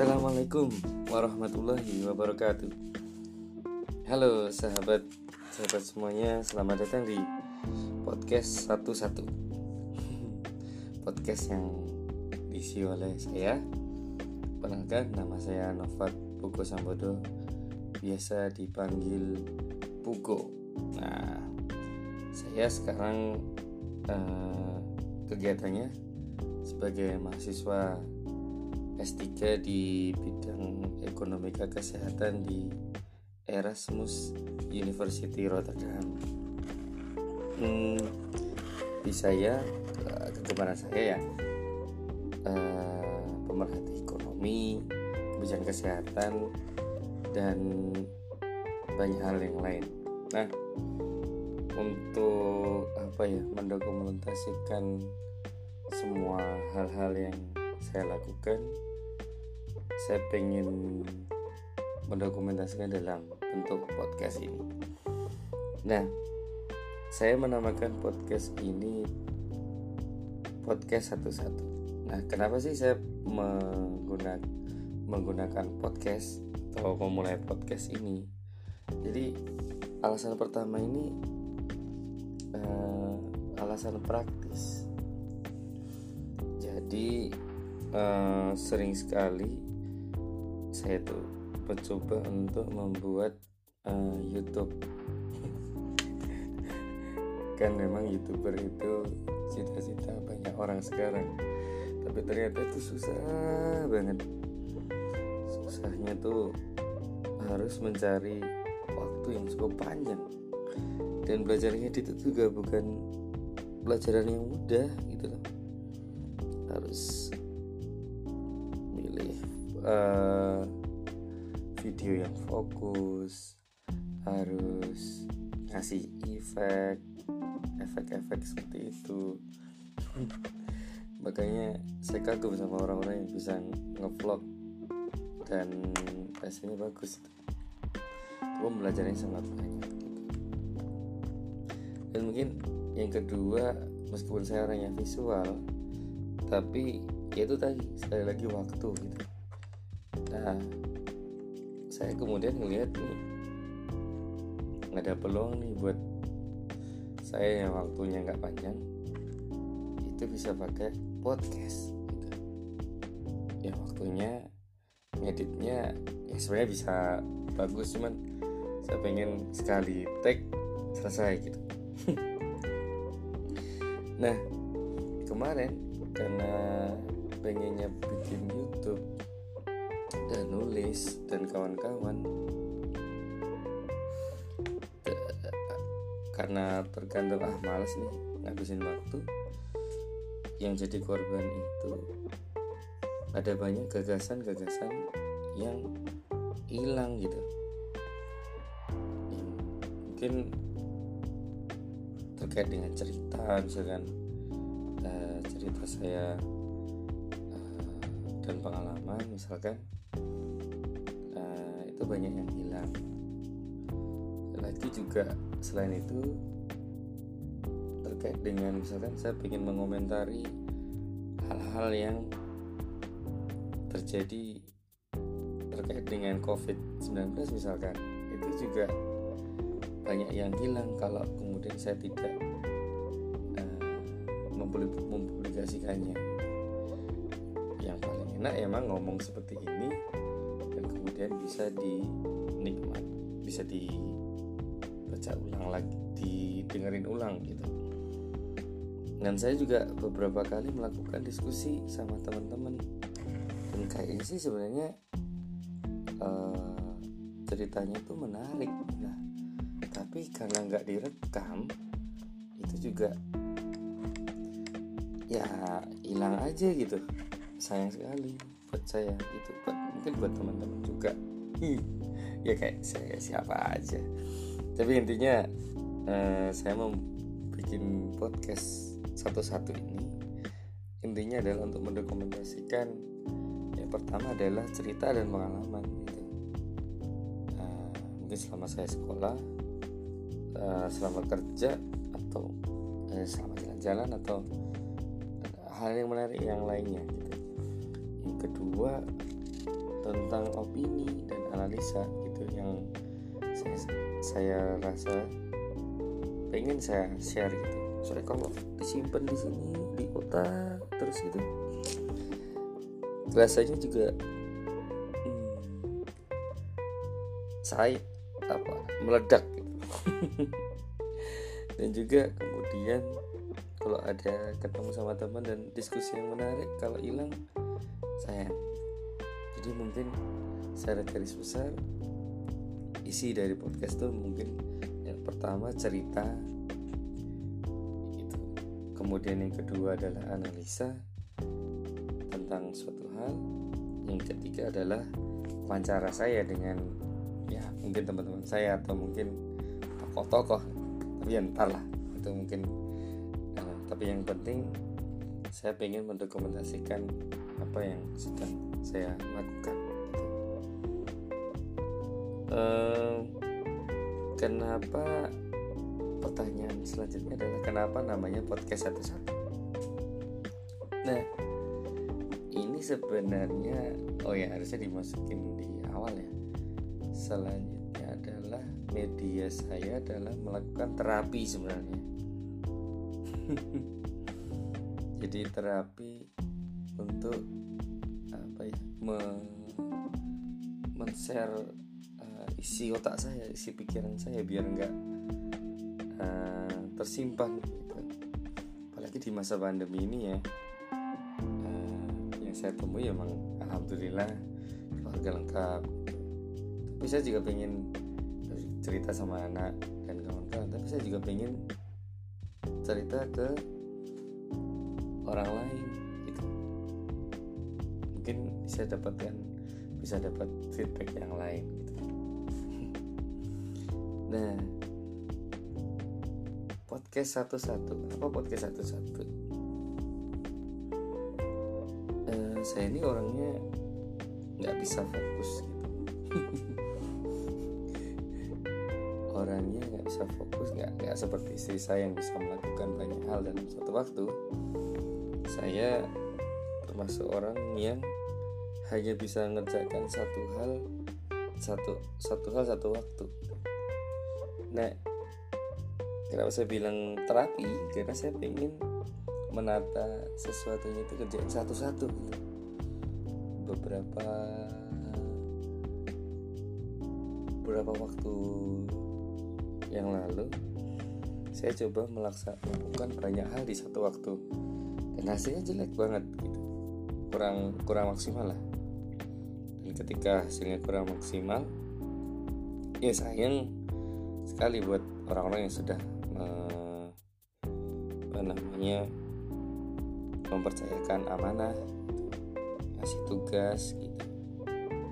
Assalamualaikum warahmatullahi wabarakatuh. Halo sahabat Sahabat semuanya Selamat datang di Podcast satu-satu. Podcast yang Diisi oleh saya. Penangkan nama saya Novat Pugo Sambodo Biasa dipanggil Pugo. Nah Saya sekarang uh, Kegiatannya Sebagai mahasiswa S3 di bidang ekonomika kesehatan di Erasmus University Rotterdam. Hmm, di saya eh, kegemaran saya ya uh, pemerhati ekonomi, kebijakan kesehatan dan banyak hal yang lain. Nah, untuk apa ya mendokumentasikan semua hal-hal yang saya lakukan saya pengen mendokumentasikan dalam bentuk podcast ini. Nah, saya menamakan podcast ini podcast satu-satu. Nah, kenapa sih saya menggunakan menggunakan podcast atau memulai podcast ini? Jadi alasan pertama ini uh, alasan praktis. Jadi uh, sering sekali saya tuh mencoba untuk membuat uh, YouTube. Kan memang youtuber itu cita-cita banyak orang sekarang. Tapi ternyata itu susah banget. Susahnya tuh harus mencari waktu yang cukup panjang. Dan belajarnya itu juga bukan pelajaran yang mudah gitu loh. Harus uh, video yang fokus harus kasih efek efek-efek seperti itu. Makanya saya kagum sama orang-orang yang bisa ngevlog dan hasilnya bagus. Itu belajarnya sangat banyak dan mungkin yang kedua meskipun saya orang yang visual tapi ya itu tadi sekali lagi waktu gitu. Nah saya kemudian melihat nih ada peluang nih buat saya yang waktunya nggak panjang itu bisa pakai podcast gitu. ya waktunya ngeditnya ya sebenarnya bisa bagus cuman saya pengen sekali tag selesai gitu nah kemarin karena pengennya bikin YouTube dan nulis dan kawan-kawan. Karena tergantung ah males nih ngabisin waktu. Yang jadi korban itu ada banyak gagasan-gagasan yang hilang gitu. Mungkin terkait dengan cerita misalkan uh, cerita saya uh, dan pengalaman misalkan banyak yang hilang. Lagi juga selain itu terkait dengan misalkan saya ingin mengomentari hal-hal yang terjadi terkait dengan COVID-19 misalkan itu juga banyak yang hilang kalau kemudian saya tidak uh, mempublikasikannya. Yang paling enak emang ngomong seperti ini kemudian bisa dinikmat bisa dibaca ulang lagi didengerin ulang gitu. Dan saya juga beberapa kali melakukan diskusi sama teman-teman. Dan kayaknya sih sebenarnya uh, ceritanya itu menarik nah. Tapi karena nggak direkam itu juga ya hilang aja gitu. Sayang sekali buat saya gitu buat mungkin buat teman-teman juga. Ya kayak saya siapa aja. Tapi intinya uh, saya mau bikin podcast satu-satu ini intinya adalah untuk mendokumentasikan yang pertama adalah cerita dan pengalaman gitu. Uh, mungkin selama saya sekolah uh, selama kerja atau uh, selama jalan-jalan atau hal yang menarik yang lainnya gitu kedua tentang opini dan analisa gitu yang saya, saya rasa pengen saya share gitu soalnya kalau disimpan di sini di otak terus gitu rasanya juga hmm, saya apa meledak gitu. dan juga kemudian kalau ada ketemu sama teman dan diskusi yang menarik kalau hilang sayang jadi mungkin secara garis besar isi dari podcast itu mungkin yang pertama cerita. Itu. Kemudian yang kedua adalah analisa tentang suatu hal. Yang ketiga adalah wawancara saya dengan ya mungkin teman-teman saya atau mungkin tokoh-tokoh. Tapi ya ntar lah itu mungkin. Tapi yang penting saya ingin mendokumentasikan apa yang sedang saya lakukan? Uh, kenapa pertanyaan selanjutnya adalah kenapa namanya podcast satu-satu nah ini sebenarnya oh ya harusnya dimasukin di awal ya. Selanjutnya adalah media saya adalah melakukan terapi sebenarnya. Jadi terapi untuk apa ya me, men-share uh, isi otak saya isi pikiran saya biar enggak uh, tersimpan gitu. apalagi di masa pandemi ini ya uh, yang saya temui emang alhamdulillah keluarga lengkap tapi saya juga pengen cerita sama anak dan kawan-kawan tapi saya juga pengen cerita ke orang lain bisa dapatkan bisa dapat feedback yang lain gitu. Nah podcast satu-satu. Apa podcast satu-satu? Uh, saya ini orangnya nggak bisa fokus gitu. Orangnya nggak bisa fokus nggak nggak seperti istri saya yang bisa melakukan banyak hal dalam satu waktu. Saya termasuk orang yang hanya bisa mengerjakan satu hal satu satu hal satu waktu. Nah kenapa saya bilang terapi? Karena saya ingin menata sesuatunya itu kerjaan satu-satu. Gitu. beberapa beberapa waktu yang lalu saya coba melakukan banyak hal di satu waktu. Dan hasilnya jelek banget gitu. Kurang kurang maksimal lah ketika hasilnya kurang maksimal ya sayang sekali buat orang-orang yang sudah eh, apa namanya mempercayakan amanah kasih tugas gitu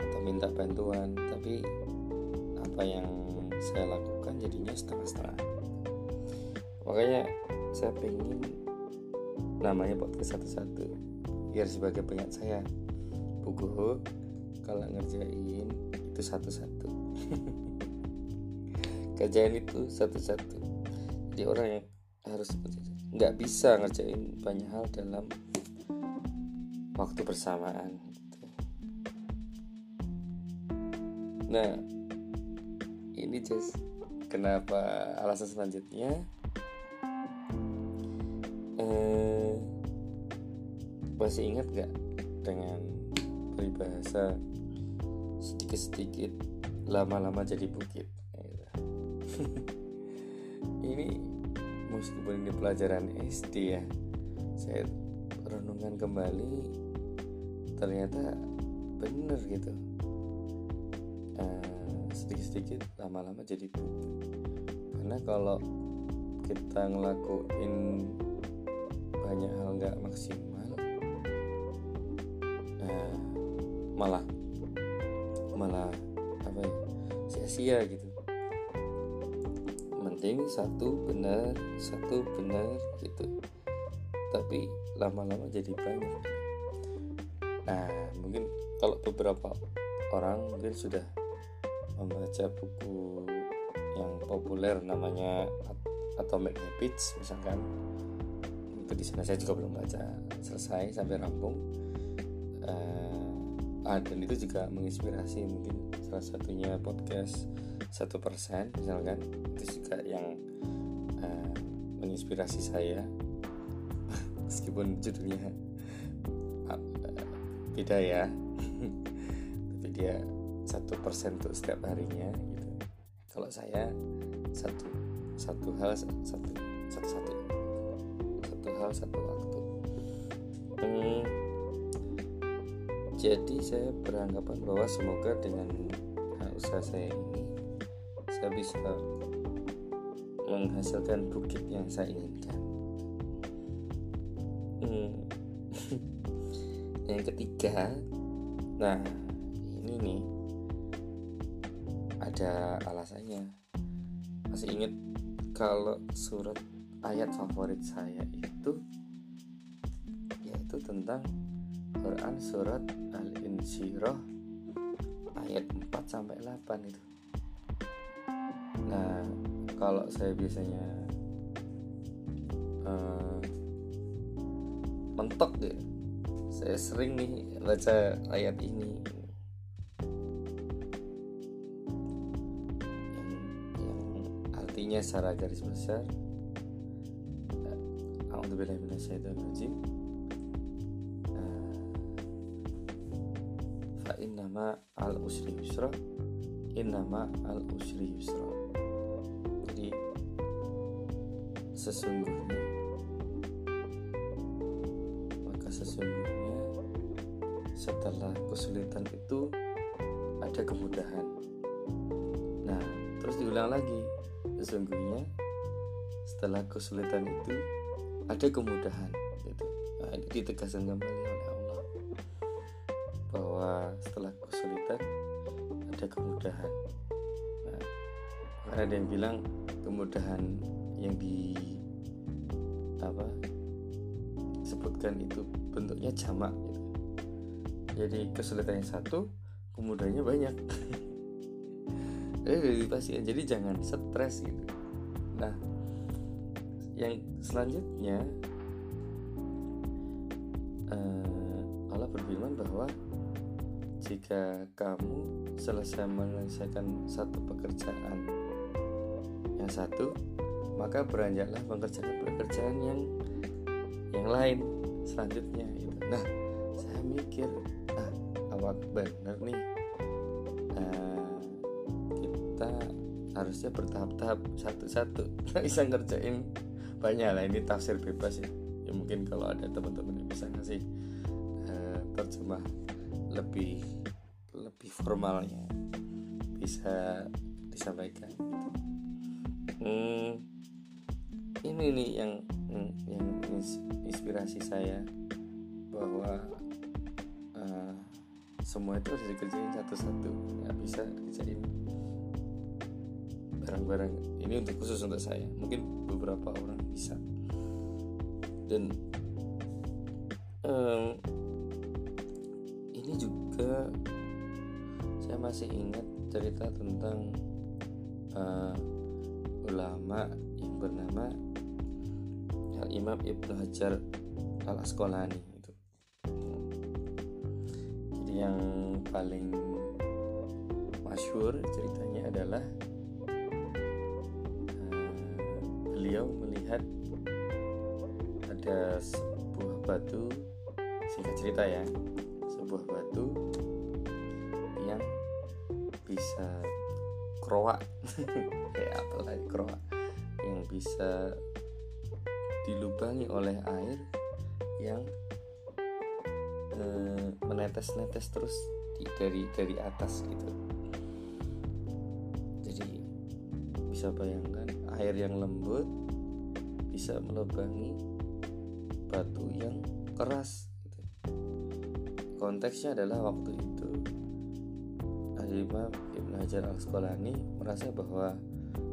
atau minta bantuan. Tapi apa yang saya lakukan jadinya setengah-setengah. Makanya saya pengen namanya podcast satu-satu biar sebagai pengingat saya buku kalau ngerjain itu satu-satu. Kerjaan itu satu-satu. Jadi orang yang harus nggak bisa ngerjain banyak hal dalam waktu bersamaan gitu. nah ini just kenapa alasan selanjutnya? Eh, masih ingat gak dengan peribahasa sedikit-sedikit lama-lama jadi bukit. Ini meskipun ini pelajaran SD ya. Saya renungan kembali ternyata bener gitu. Sedikit-sedikit lama-lama jadi bukit. Karena kalau kita ngelakuin banyak hal nggak maksimal nah, malah malah apa ya sia-sia gitu. Penting satu benar satu benar gitu. Tapi lama-lama jadi banyak. Nah mungkin kalau beberapa orang mungkin sudah membaca buku yang populer namanya Atomic Habits misalkan. Itu di sana saya juga belum baca. Selesai sampai rampung. Uh, ah, dan itu juga menginspirasi mungkin salah satunya podcast satu persen misalkan. Itu juga yang uh, menginspirasi saya. Meskipun judulnya uh, beda ya. Tapi dia satu persen untuk setiap harinya gitu. Kalau saya satu satu hal satu satu satu. Satu hal satu waktu. Hmm, jadi saya beranggapan bahwa semoga dengan usaha saya ini saya bisa menghasilkan bukit yang saya inginkan hmm. yang ketiga nah ini nih ada alasannya masih ingat kalau surat ayat favorit saya itu yaitu tentang Quran surat Al-Insyirah ayat 4 sampai 8 itu. Nah, kalau saya biasanya uh, mentok ya. Saya sering nih baca ayat ini artinya secara garis besar Alhamdulillah minasyaitonirrajim innama al usri yusra. Innama al usri yusra. Jadi sesungguhnya maka sesungguhnya setelah kesulitan itu ada kemudahan. Nah terus diulang lagi. Sesungguhnya setelah kesulitan itu ada kemudahan gitu. nah, ini ditegaskan kembali oleh Allah bahwa setelah ada kemudahan. Nah, ada yang bilang kemudahan yang di apa sebutkan itu bentuknya jamak gitu. jadi kesulitan yang satu kemudahannya banyak. Jadi dipastikan jadi jangan stres gitu. Nah yang selanjutnya uh, Allah berfirman bahwa jika kamu selesai menyelesaikan satu pekerjaan. Yang satu maka beranjaklah mengerjakan pekerjaan yang yang lain selanjutnya gitu. nah saya mikir ah awak benar nih. Kita harusnya bertahap-tahap satu-satu. Bisa ngerjain. Banyak lah ini tafsir bebas ya. Ya mungkin kalau ada teman-teman yang bisa ngasih uh, terjemah lebih formalnya. Bisa disampaikan. Hmm, ini nih yang yang inspirasi saya bahwa uh, semua itu harus dikerjain satu-satu. Nggak bisa dikerjain barang-barang ini untuk khusus untuk saya. Mungkin beberapa orang bisa. Dan um, ini juga saya masih ingat cerita tentang uh, ulama yang bernama Al Imam Ibnu Hajar Al Asqalani itu. Jadi yang paling masyur ceritanya adalah beliau melihat ada sebuah batu singkat cerita ya sebuah batu bisa kroak kayak apa lagi kroak yang bisa dilubangi oleh air yang e, menetes-netes terus di, dari dari atas gitu. Jadi bisa bayangkan air yang lembut bisa melubangi batu yang keras gitu. konteksnya adalah waktu itu Imam Ibn Hajar al Asqalani merasa bahwa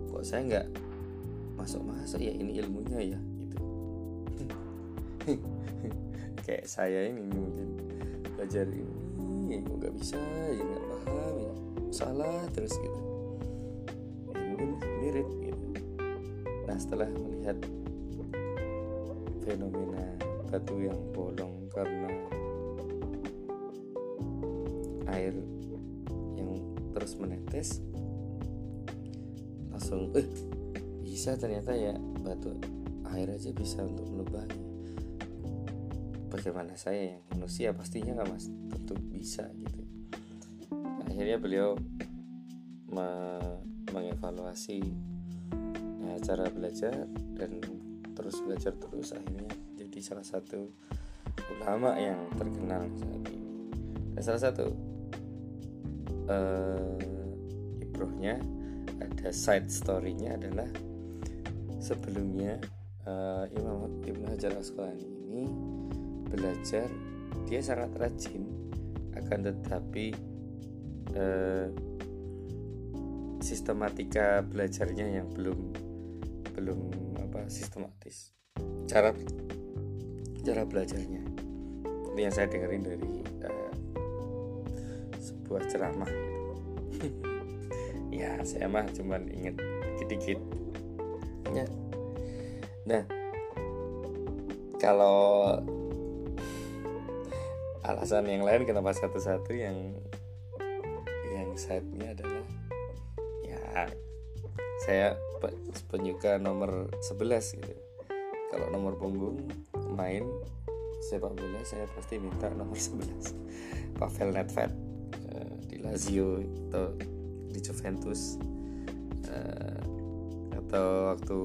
kok saya nggak masuk-masuk ya ini ilmunya ya gitu. Kayak saya ini mungkin belajar ini kok nggak bisa ya nggak paham ya salah terus gitu. Ya, mirip gitu. Nah setelah melihat fenomena batu yang bolong karena air terus menetes. Langsung eh bisa ternyata ya batu air aja bisa untuk melubangi bagaimana saya yang manusia? Pastinya nggak mas. Tentu bisa gitu. Akhirnya beliau me mengevaluasi ya, cara belajar dan terus belajar terus. Akhirnya jadi salah satu ulama yang terkenal saat ini. Dan salah satu uh, ibrohnya ada side storynya adalah sebelumnya uh, Imam Ibnu Hajar Asqalani ini belajar dia sangat rajin akan tetapi uh, sistematika belajarnya yang belum belum apa sistematis. Cara cara belajarnya. Ini yang saya dengerin dari uh, sebuah ceramah. Ya saya mah cuman inget dikit-dikit. Ya. Nah kalau alasan yang lain kenapa satu-satu yang yang side-nya adalah ya saya penyuka nomor 11 gitu. Kalau nomor punggung main sepak bola saya pasti minta nomor 11 Pavel Nedved uh, di Lazio atau di Juventus. Uh, atau waktu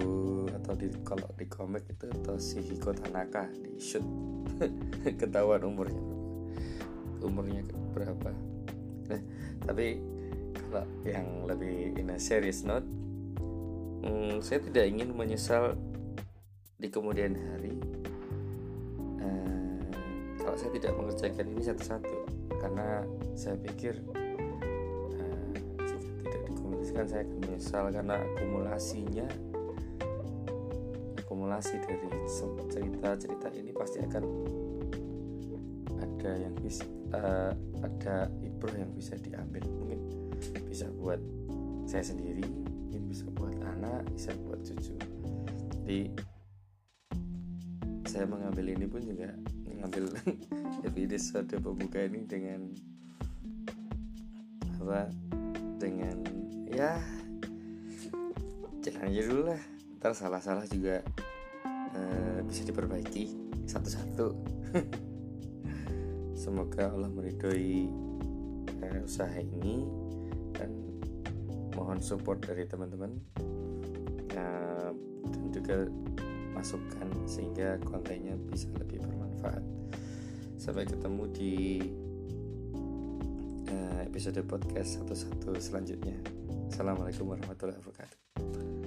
atau di kalau di komik itu atau si Hiko Tanaka di shoot. Ketahuan umurnya umurnya berapa. Nah tapi kalau yang lebih in a serious note hmm, saya tidak ingin menyesal di kemudian hari. Uh, kalau saya tidak mengerjakan ini satu-satu karena saya pikir kan saya akan menyesal karena akumulasinya akumulasi dari cerita-cerita ini pasti akan ada yang bisa uh, ada ibroh yang bisa diambil. Mungkin bisa buat saya sendiri mungkin bisa buat anak bisa buat cucu. Jadi saya mengambil ini pun juga mengambil episode pembuka ini dengan apa? Dengan ya jalan aja dulu lah. Ntar salah-salah juga uh, bisa diperbaiki satu-satu. Semoga Allah meridhoi uh, usaha ini dan mohon support dari teman-teman uh, dan juga masukan sehingga kontennya bisa lebih bermanfaat sampai ketemu di episode podcast satu-satu selanjutnya. Assalamualaikum warahmatullahi wabarakatuh